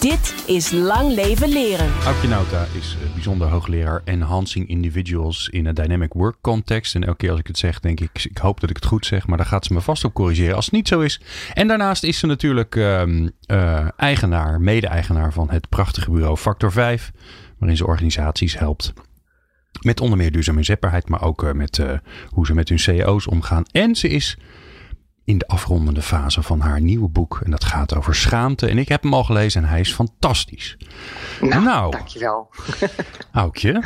Dit is Lang Leven Leren. Aukje Nauta is eh, bijzonder hoogleraar enhancing individuals in een dynamic work context. En elke keer als ik het zeg, denk ik, ik hoop dat ik het goed zeg, maar daar gaat ze me vast op corrigeren als het niet zo is. En daarnaast is ze natuurlijk ehm, eh, eigenaar, mede-eigenaar van het prachtige bureau Factor 5, waarin ze organisaties helpt. Met onder meer duurzame inzetbaarheid, maar ook eh, met hoe ze met hun CEO's omgaan. En ze is in de afrondende fase van haar nieuwe boek. En dat gaat over schaamte. En ik heb hem al gelezen en hij is fantastisch. Nou, Nou. dankjewel. Aukje,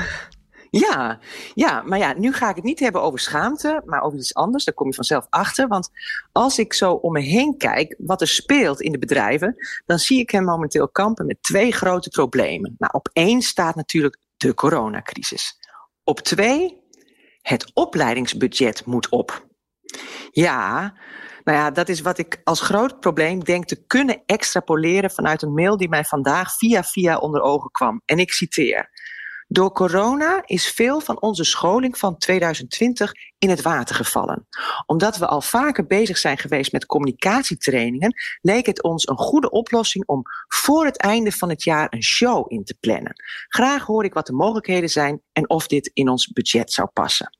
Ja, ja, maar ja, nu ga ik het niet hebben over schaamte, maar over iets anders. Daar kom je vanzelf achter. Want als ik zo om me heen kijk wat er speelt in de bedrijven, dan zie ik hen momenteel kampen met twee grote problemen. Nou, op één staat natuurlijk de coronacrisis. Op twee, het opleidingsbudget moet op. Ja, nou ja, dat is wat ik als groot probleem denk te kunnen extrapoleren vanuit een mail die mij vandaag via via onder ogen kwam. En ik citeer. Door corona is veel van onze scholing van 2020 in het water gevallen. Omdat we al vaker bezig zijn geweest met communicatietrainingen, leek het ons een goede oplossing om voor het einde van het jaar een show in te plannen. Graag hoor ik wat de mogelijkheden zijn en of dit in ons budget zou passen.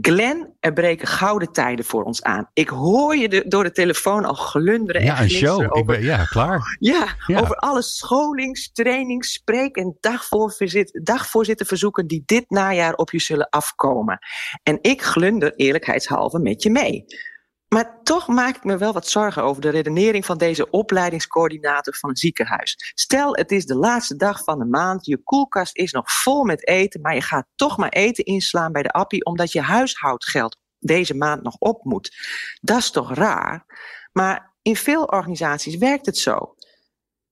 Glenn, er breken gouden tijden voor ons aan. Ik hoor je de- door de telefoon al glunderen en ja, een show. Ik over ben, ja, klaar. ja, Ja. over alle scholings, trainings, spreek- en dagvoorzit- dagvoorzitterverzoeken die dit najaar op je zullen afkomen. En ik glunder eerlijkheidshalve met je mee. Maar toch maak ik me wel wat zorgen over de redenering van deze opleidingscoördinator van een ziekenhuis. Stel, het is de laatste dag van de maand, je koelkast is nog vol met eten, maar je gaat toch maar eten inslaan bij de appie omdat je huishoudgeld deze maand nog op moet. Dat is toch raar? Maar in veel organisaties werkt het zo.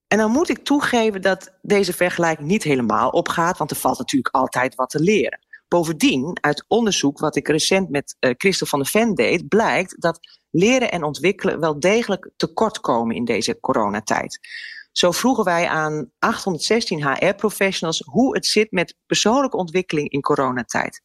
En dan moet ik toegeven dat deze vergelijking niet helemaal opgaat, want er valt natuurlijk altijd wat te leren. Bovendien, uit onderzoek wat ik recent met uh, Christel van der Ven deed, blijkt dat leren en ontwikkelen wel degelijk tekort komen in deze coronatijd. Zo vroegen wij aan 816 HR-professionals hoe het zit met persoonlijke ontwikkeling in coronatijd.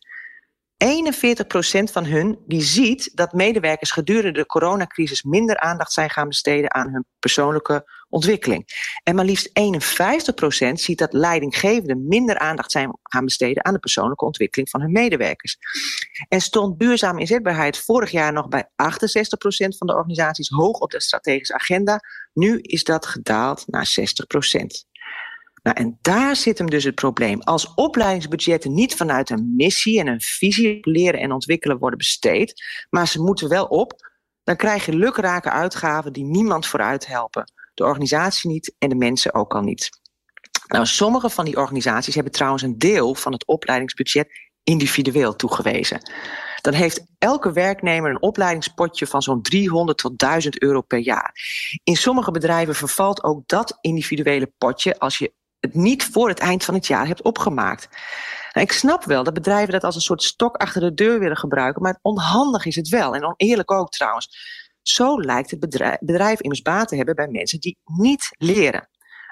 41% van hun die ziet dat medewerkers gedurende de coronacrisis minder aandacht zijn gaan besteden aan hun persoonlijke ontwikkeling. En maar liefst 51% ziet dat leidinggevenden minder aandacht zijn gaan besteden aan de persoonlijke ontwikkeling van hun medewerkers. En stond duurzame inzetbaarheid vorig jaar nog bij 68% van de organisaties hoog op de strategische agenda. Nu is dat gedaald naar 60%. Nou, en daar zit hem dus het probleem. Als opleidingsbudgetten niet vanuit een missie en een visie leren en ontwikkelen worden besteed, maar ze moeten wel op, dan krijg je lukrake uitgaven die niemand vooruit helpen. De organisatie niet en de mensen ook al niet. Nou, sommige van die organisaties hebben trouwens een deel van het opleidingsbudget individueel toegewezen. Dan heeft elke werknemer een opleidingspotje van zo'n 300 tot 1000 euro per jaar. In sommige bedrijven vervalt ook dat individuele potje als je het niet voor het eind van het jaar hebt opgemaakt. Nou, ik snap wel dat bedrijven dat als een soort stok achter de deur willen gebruiken, maar onhandig is het wel en oneerlijk ook trouwens. Zo lijkt het bedrijf, bedrijf immers baat te hebben bij mensen die niet leren.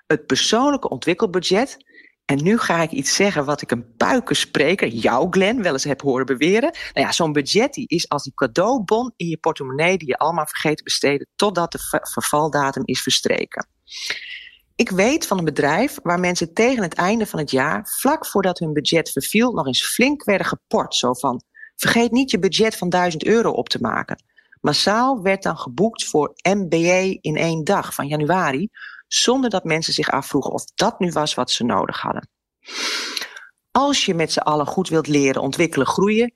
Het persoonlijke ontwikkelbudget, en nu ga ik iets zeggen wat ik een puikenspreker, jou Glenn, wel eens heb horen beweren. Nou ja, zo'n budget die is als die cadeaubon in je portemonnee die je allemaal vergeet te besteden totdat de vervaldatum is verstreken. Ik weet van een bedrijf waar mensen tegen het einde van het jaar, vlak voordat hun budget verviel, nog eens flink werden geport. Zo van, vergeet niet je budget van 1000 euro op te maken. Massaal werd dan geboekt voor MBA in één dag van januari, zonder dat mensen zich afvroegen of dat nu was wat ze nodig hadden. Als je met z'n allen goed wilt leren, ontwikkelen, groeien,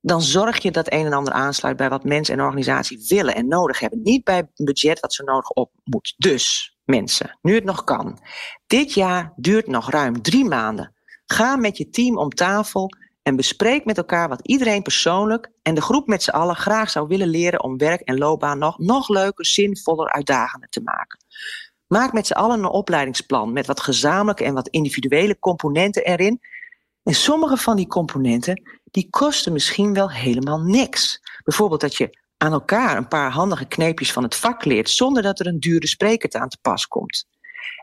dan zorg je dat een en ander aansluit bij wat mensen en organisatie willen en nodig hebben. Niet bij een budget wat zo nodig op moet. Dus, mensen, nu het nog kan. Dit jaar duurt nog ruim drie maanden. Ga met je team om tafel en bespreek met elkaar wat iedereen persoonlijk en de groep met z'n allen graag zou willen leren om werk en loopbaan nog, nog leuker, zinvoller, uitdagender te maken. Maak met z'n allen een opleidingsplan met wat gezamenlijke en wat individuele componenten erin. En sommige van die componenten die kosten misschien wel helemaal niks. Bijvoorbeeld dat je aan elkaar een paar handige kneepjes van het vak leert zonder dat er een dure spreker aan te pas komt.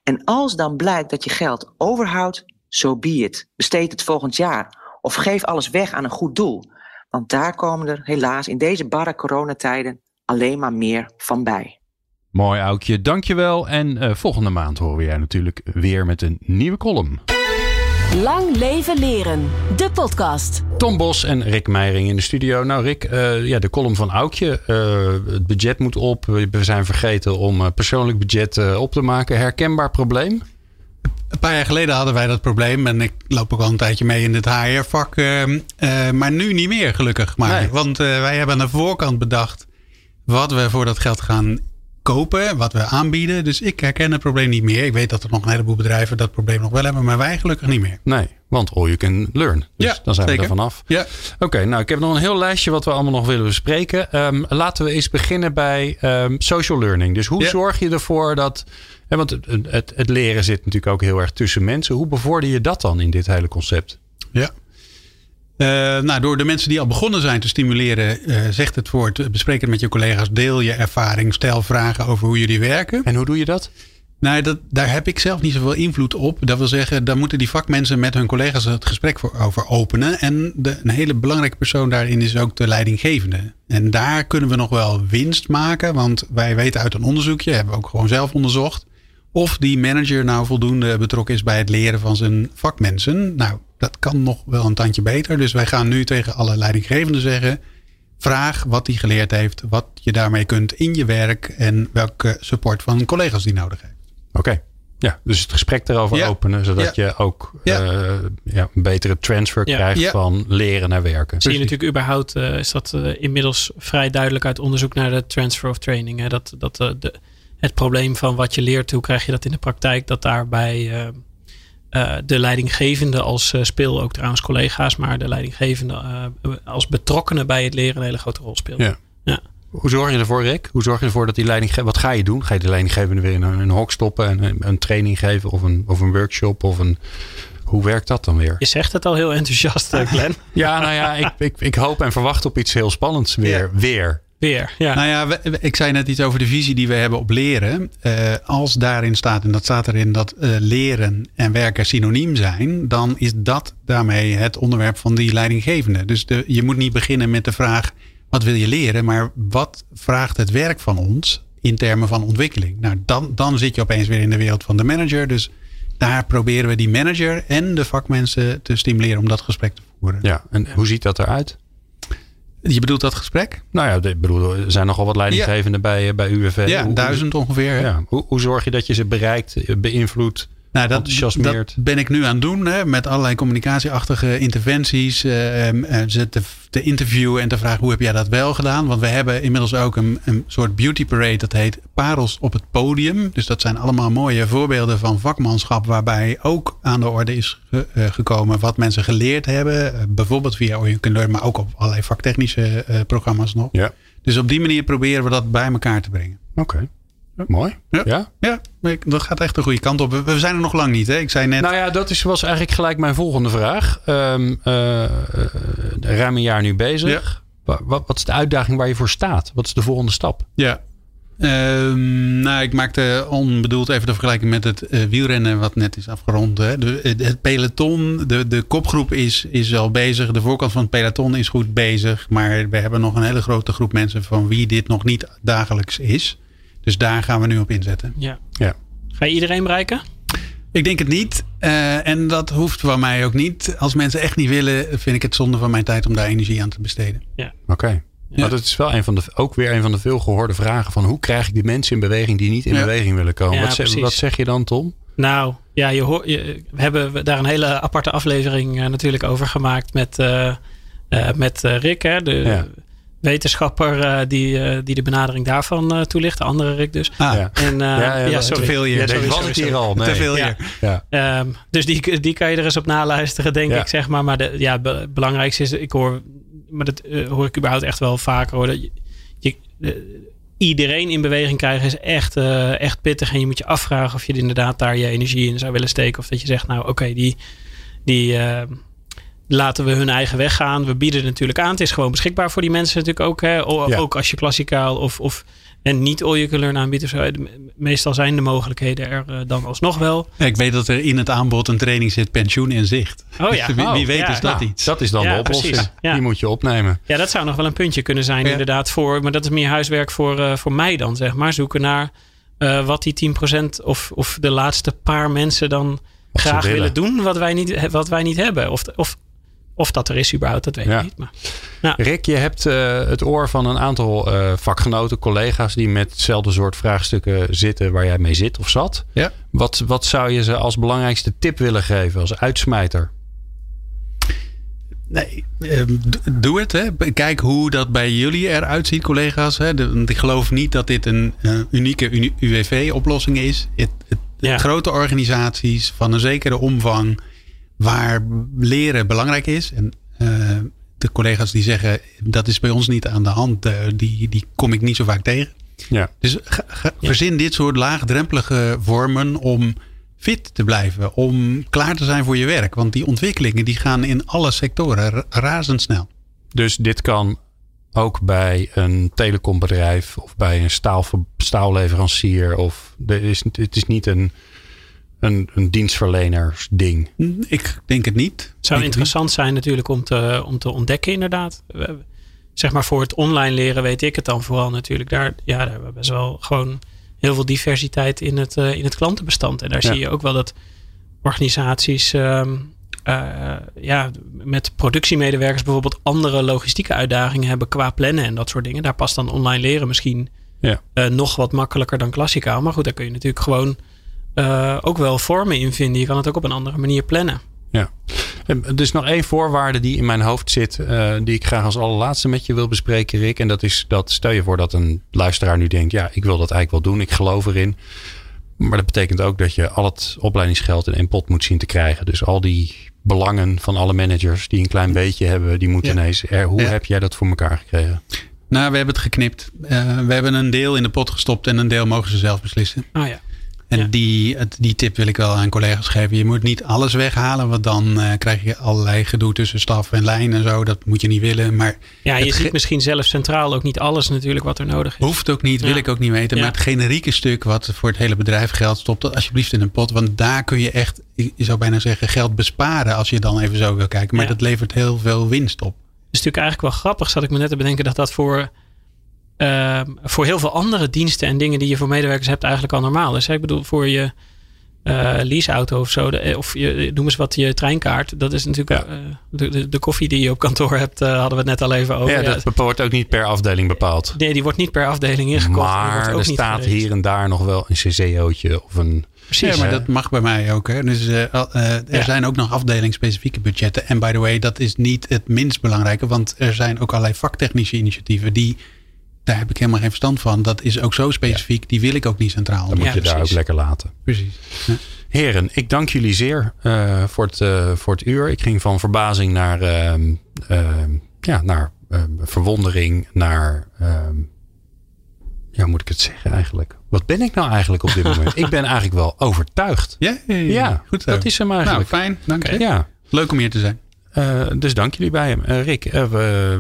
En als dan blijkt dat je geld overhoudt, zo so be. Besteed het volgend jaar of geef alles weg aan een goed doel. Want daar komen er helaas in deze barre coronatijden alleen maar meer van bij. Mooi Aukje, dankjewel. En uh, volgende maand horen we jij natuurlijk weer met een nieuwe column. Lang leven leren, de podcast. Tom Bos en Rick Meijering in de studio. Nou Rick, uh, ja, de column van Aukje. Uh, het budget moet op. We zijn vergeten om persoonlijk budget op te maken. Herkenbaar probleem? Een paar jaar geleden hadden wij dat probleem. En ik loop ook al een tijdje mee in het HR-vak. Uh, uh, maar nu niet meer, gelukkig. Maar. Nee. Want uh, wij hebben aan de voorkant bedacht. wat we voor dat geld gaan kopen. Wat we aanbieden. Dus ik herken het probleem niet meer. Ik weet dat er nog een heleboel bedrijven dat probleem nog wel hebben. Maar wij gelukkig niet meer. Nee, want all you can learn. Dus ja, dan zijn zeker. we er vanaf. Ja. Oké, okay, nou ik heb nog een heel lijstje wat we allemaal nog willen bespreken. Um, laten we eens beginnen bij um, social learning. Dus hoe ja. zorg je ervoor dat ja, want het, het, het, leren zit natuurlijk ook heel erg tussen mensen. Hoe bevorder je dat dan in dit hele concept? Ja. Uh, nou, door de mensen die al begonnen zijn te stimuleren, uh, zegt het woord, bespreek het met je collega's, deel je ervaring, stel vragen over hoe jullie werken. En hoe doe je dat? Nou, dat, daar heb ik zelf niet zoveel invloed op. Dat wil zeggen, daar moeten die vakmensen met hun collega's het gesprek voor, over openen. En de, een hele belangrijke persoon daarin is ook de leidinggevende. En daar kunnen we nog wel winst maken. Want wij weten uit een onderzoekje, hebben we ook gewoon zelf onderzocht of die manager nou voldoende betrokken is bij het leren van zijn vakmensen. Nou, dat kan nog wel een tandje beter. Dus wij gaan nu tegen alle leidinggevenden zeggen: vraag wat hij geleerd heeft, wat je daarmee kunt in je werk en welke support van collega's die nodig heeft. Oké. Ja, dus het gesprek erover ja. openen, zodat ja. je ook ja. Uh, ja, een betere transfer krijgt van leren naar werken. Zie je natuurlijk überhaupt, uh, is dat uh, inmiddels vrij duidelijk uit onderzoek naar de transfer of training. Hè? Dat, dat de, het probleem van wat je leert, hoe krijg je dat in de praktijk, dat daarbij uh, uh, de leidinggevende als uh, speel, ook trouwens collega's, maar de leidinggevende als betrokkenen bij het leren een hele grote rol speelt. Ja. ja. Hoe zorg je ervoor, Rick? Hoe zorg je ervoor dat die leidinggevende. Wat ga je doen? Ga je de leidinggevende weer in een, een hok stoppen en een, een, training geven of een, of een workshop of een Hoe werkt dat dan weer? Je zegt het al heel enthousiast, eh, Glenn. Ja, nou ja, ik, ik, ik hoop en verwacht op iets heel spannends weer. Weer. Weer, ja. Nou ja, we- ik zei net iets over de visie die we hebben op leren. Eh, als daarin staat, en dat staat erin, dat eh, leren en werken synoniem zijn, dan is dat daarmee het onderwerp van die leidinggevende. Dus de, je moet niet beginnen met de vraag: wat wil je leren, maar wat vraagt het werk van ons in termen van ontwikkeling? Nou, dan, dan zit je opeens weer in de wereld van de manager. Dus daar proberen we die manager en de vakmensen te stimuleren om dat gesprek te voeren. Ja, en hoe ziet dat eruit? Je bedoelt dat gesprek? Nou ja, ik bedoel, er zijn nogal wat leidinggevenden bij, eh, bij UWV. Ja, Hoe- duizend ongeveer. Ja. Hoe, hoe zorg je dat je ze bereikt, beïnvloedt? Nou, dat, dat ben ik nu aan het doen. Hè, met allerlei communicatieachtige interventies. eh, eh, ze te, te interviewen en te vragen hoe heb jij dat wel gedaan. Want we hebben inmiddels ook een, een soort beauty parade. Dat heet Parels op het podium. Dus dat zijn allemaal mooie voorbeelden van vakmanschap. Waarbij ook aan de orde is ge- eh, gekomen wat mensen geleerd hebben. Bijvoorbeeld via Can Learn. Maar ook op allerlei vaktechnische programma's nog. Ja. Dus op die manier proberen we dat bij elkaar te brengen. Oké. Mooi. Ja. ja? Ja, ik- dat gaat echt de goede kant op. We- zijn er nog lang niet. Hè? Ik zei net... Nou ja, dat is, was eigenlijk gelijk mijn volgende vraag. Ehm, eh, eh, ruim een jaar nu bezig. Wa- Wat, wat is de uitdaging waar je voor staat? Wat is de volgende stap? Ja. Ehm, nou, ik maakte onbedoeld even de vergelijking met het eh, wielrennen wat net is afgerond. Hè. De, het, het peloton, de, de kopgroep is, is al bezig. De voorkant van het peloton is goed bezig. Maar we hebben nog een hele grote groep mensen van wie dit nog niet dagelijks is. Dus daar gaan we nu op inzetten. ja. Ja. Ga je iedereen bereiken? Ik denk het niet. Eh, en dat hoeft van mij ook niet. Als mensen echt niet willen, vind ik het zonde van mijn tijd om daar energie aan te besteden. Oké. Maar dat is wel een van de, ook weer een van de veel gehoorde vragen van hoe krijg ik die mensen in beweging die niet in Ja. beweging willen komen? Ja, wat, zeg, wat zeg je dan, Tom? Nou, ja, je hoor, je, we hebben daar een hele aparte aflevering eh, natuurlijk over gemaakt met, eh, eh, met Rick, hè, de Ja. Wetenschapper eh, die, eh, die de benadering daarvan eh, toelicht. De andere Rick dus. Ah, Ja. En, eh, ja, sorry. te veel hier. Ja, Deze sorry, was sorry, het hier sorry. al. Nee. Te veel Ja. hier. Ja. Ehm, dus die, die kan je er eens op naluisteren, denk Ja. ik, zeg maar. Maar de, ja, het be- belangrijkste is, ik hoor, maar dat hoor ik überhaupt echt wel vaker hoor. Dat je, je- iedereen in beweging krijgen is echt, eh, echt pittig. En je moet je afvragen of je inderdaad daar je energie in zou willen steken. Of dat je zegt, nou oké, die, die eh, laten we hun eigen weg gaan. We bieden het natuurlijk aan. Het is gewoon beschikbaar voor die mensen natuurlijk ook. Hè? O- Ja. Ook als je klassikaal of, of en niet all you can learn aanbiedt. of zo. De- Meestal zijn de mogelijkheden er eh, dan alsnog wel. Ik weet dat er in het aanbod een training zit, pensioen in zicht. Oh ja. Dus wie, wie Oh, weet ja. is dat Nou, iets. Dat is dan Ja, de oplossing. Ja. Die moet je opnemen. Ja, dat zou nog wel een puntje kunnen zijn, Ja. inderdaad. Voor, maar dat is meer huiswerk voor, eh, voor mij dan, zeg maar. Zoeken naar eh, wat die 10% of, of de laatste paar mensen dan graag willen. willen. doen, wat wij niet, wat wij niet hebben. Of, of, of dat er is überhaupt, dat weet Ja. ik niet. Maar, Rick, je hebt eh, het oor van een aantal eh, vakgenoten, collega's die met hetzelfde soort vraagstukken zitten waar jij mee zit of zat. Ja. Wat, wat zou je ze als belangrijkste tip willen geven, als uitsmijter? Nee, ehm, doe het. Hè. Kijk hoe dat bij jullie eruit ziet, collega's. Hè. De- ik geloof niet dat dit een unieke uni- UWV-oplossing is. Het, het- Ja. Grote organisaties van een zekere omvang waar leren belangrijk is. En eh, de collega's die zeggen dat is bij ons niet aan de hand, eh, die, die kom ik niet zo vaak tegen. Ja. Dus ga- ga- Ja. verzin dit soort laagdrempelige vormen om fit te blijven. Om klaar te zijn voor je werk. Want die ontwikkelingen die gaan in alle sectoren ra- razendsnel. Dus dit kan ook bij een telecombedrijf of bij een staal, staalleverancier. Of er is, het is niet een, een, een dienstverlenersding. Ik denk het niet. het zou Denk interessant zijn natuurlijk om te, om te ontdekken, inderdaad. We- Zeg maar voor het online leren weet ik het dan vooral natuurlijk. Daar, ja, daar hebben we best wel gewoon heel veel diversiteit in het, eh, in het klantenbestand. En daar Ja. zie je ook wel dat organisaties ehm, eh, ja, met productiemedewerkers bijvoorbeeld andere logistieke uitdagingen hebben qua plannen en dat soort dingen. Daar past dan online leren misschien Ja. eh, nog wat makkelijker dan klassikaal. Maar goed, daar kun je natuurlijk gewoon eh, ook wel vormen in vinden. Je kan het ook op een andere manier plannen. Ja. En Er is nog één voorwaarde die in mijn hoofd zit, eh, die ik graag als allerlaatste met je wil bespreken, Rick. En dat is dat, stel je voor dat een luisteraar nu denkt, ja, ik wil dat eigenlijk wel doen, ik geloof erin. Maar dat betekent ook dat je al het opleidingsgeld in één pot moet zien te krijgen. Dus al die belangen van alle managers die een klein beetje hebben, die moeten Ja. ineens. Er, hoe Ja. heb jij dat voor elkaar gekregen? Nou, we hebben het geknipt. Eh, we hebben een deel in de pot gestopt en een deel mogen ze zelf beslissen. Ah ja. En Ja. die, die tip wil ik wel aan collega's geven. Je moet niet alles weghalen, want dan eh, krijg je allerlei gedoe tussen staf en lijn en zo. Dat moet je niet willen. Maar Ja, je ziet misschien zelf centraal ook niet alles natuurlijk wat er nodig is. hoeft ook niet, wil Ja. ik ook niet weten. Ja. Maar het generieke stuk wat voor het hele bedrijf geldt, stop dat alsjeblieft in een pot. Want daar kun je echt, je zou bijna zeggen, geld besparen als je dan even zo wil kijken. Maar dat levert heel veel winst op. Het is natuurlijk eigenlijk wel grappig, zat ik me net te bedenken, dat dat voor, ehm, voor heel veel andere diensten en dingen die je voor medewerkers hebt eigenlijk al normaal is. hè. Ik bedoel, voor je eh, leaseauto of zo, de- of je, noem eens wat je treinkaart. Dat is natuurlijk eh, de, de, de koffie die je op kantoor hebt, eh, hadden we het net al even over. ja, Ja, dat wordt ook niet per afdeling bepaald. nee, die wordt niet per afdeling ingekocht. Maar er staat hier en daar nog wel een CCO'tje of een... Precies. Ja, maar hè? dat mag bij mij ook. Hè. Dus, eh, eh, er Ja. zijn ook nog afdelingsspecifieke budgetten. En by the way, dat is niet het minst belangrijke. Want er zijn ook allerlei vaktechnische initiatieven die... Daar heb ik helemaal geen verstand van. Dat is ook zo specifiek. Die wil ik ook niet centraal. Dan moet Ja, je daar ook lekker laten. Precies. Ja. Heren, ik dank jullie zeer eh, voor, het, eh, voor het uur. Ik ging van verbazing naar, ehm, ehm, ja, naar ehm, verwondering, naar. ja, moet ik het zeggen eigenlijk? Wat ben ik nou eigenlijk op dit moment? ik ben eigenlijk wel overtuigd. Ja, ja, ja. Ja, goed zo. dat is hem Nou, eigenlijk. fijn. Dank je. ja, Leuk om hier te zijn. Eh, dus dank jullie bij hem. Eh, Rick, eh,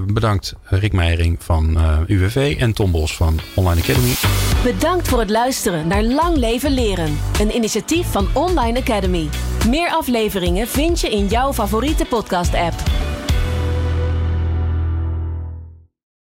bedankt Rick Meijering van UWV en Tom Bos van Online Academy. Bedankt voor het luisteren naar Lang Leven Leren. Een initiatief van Online Academy. Meer afleveringen vind je in jouw favoriete podcast-app.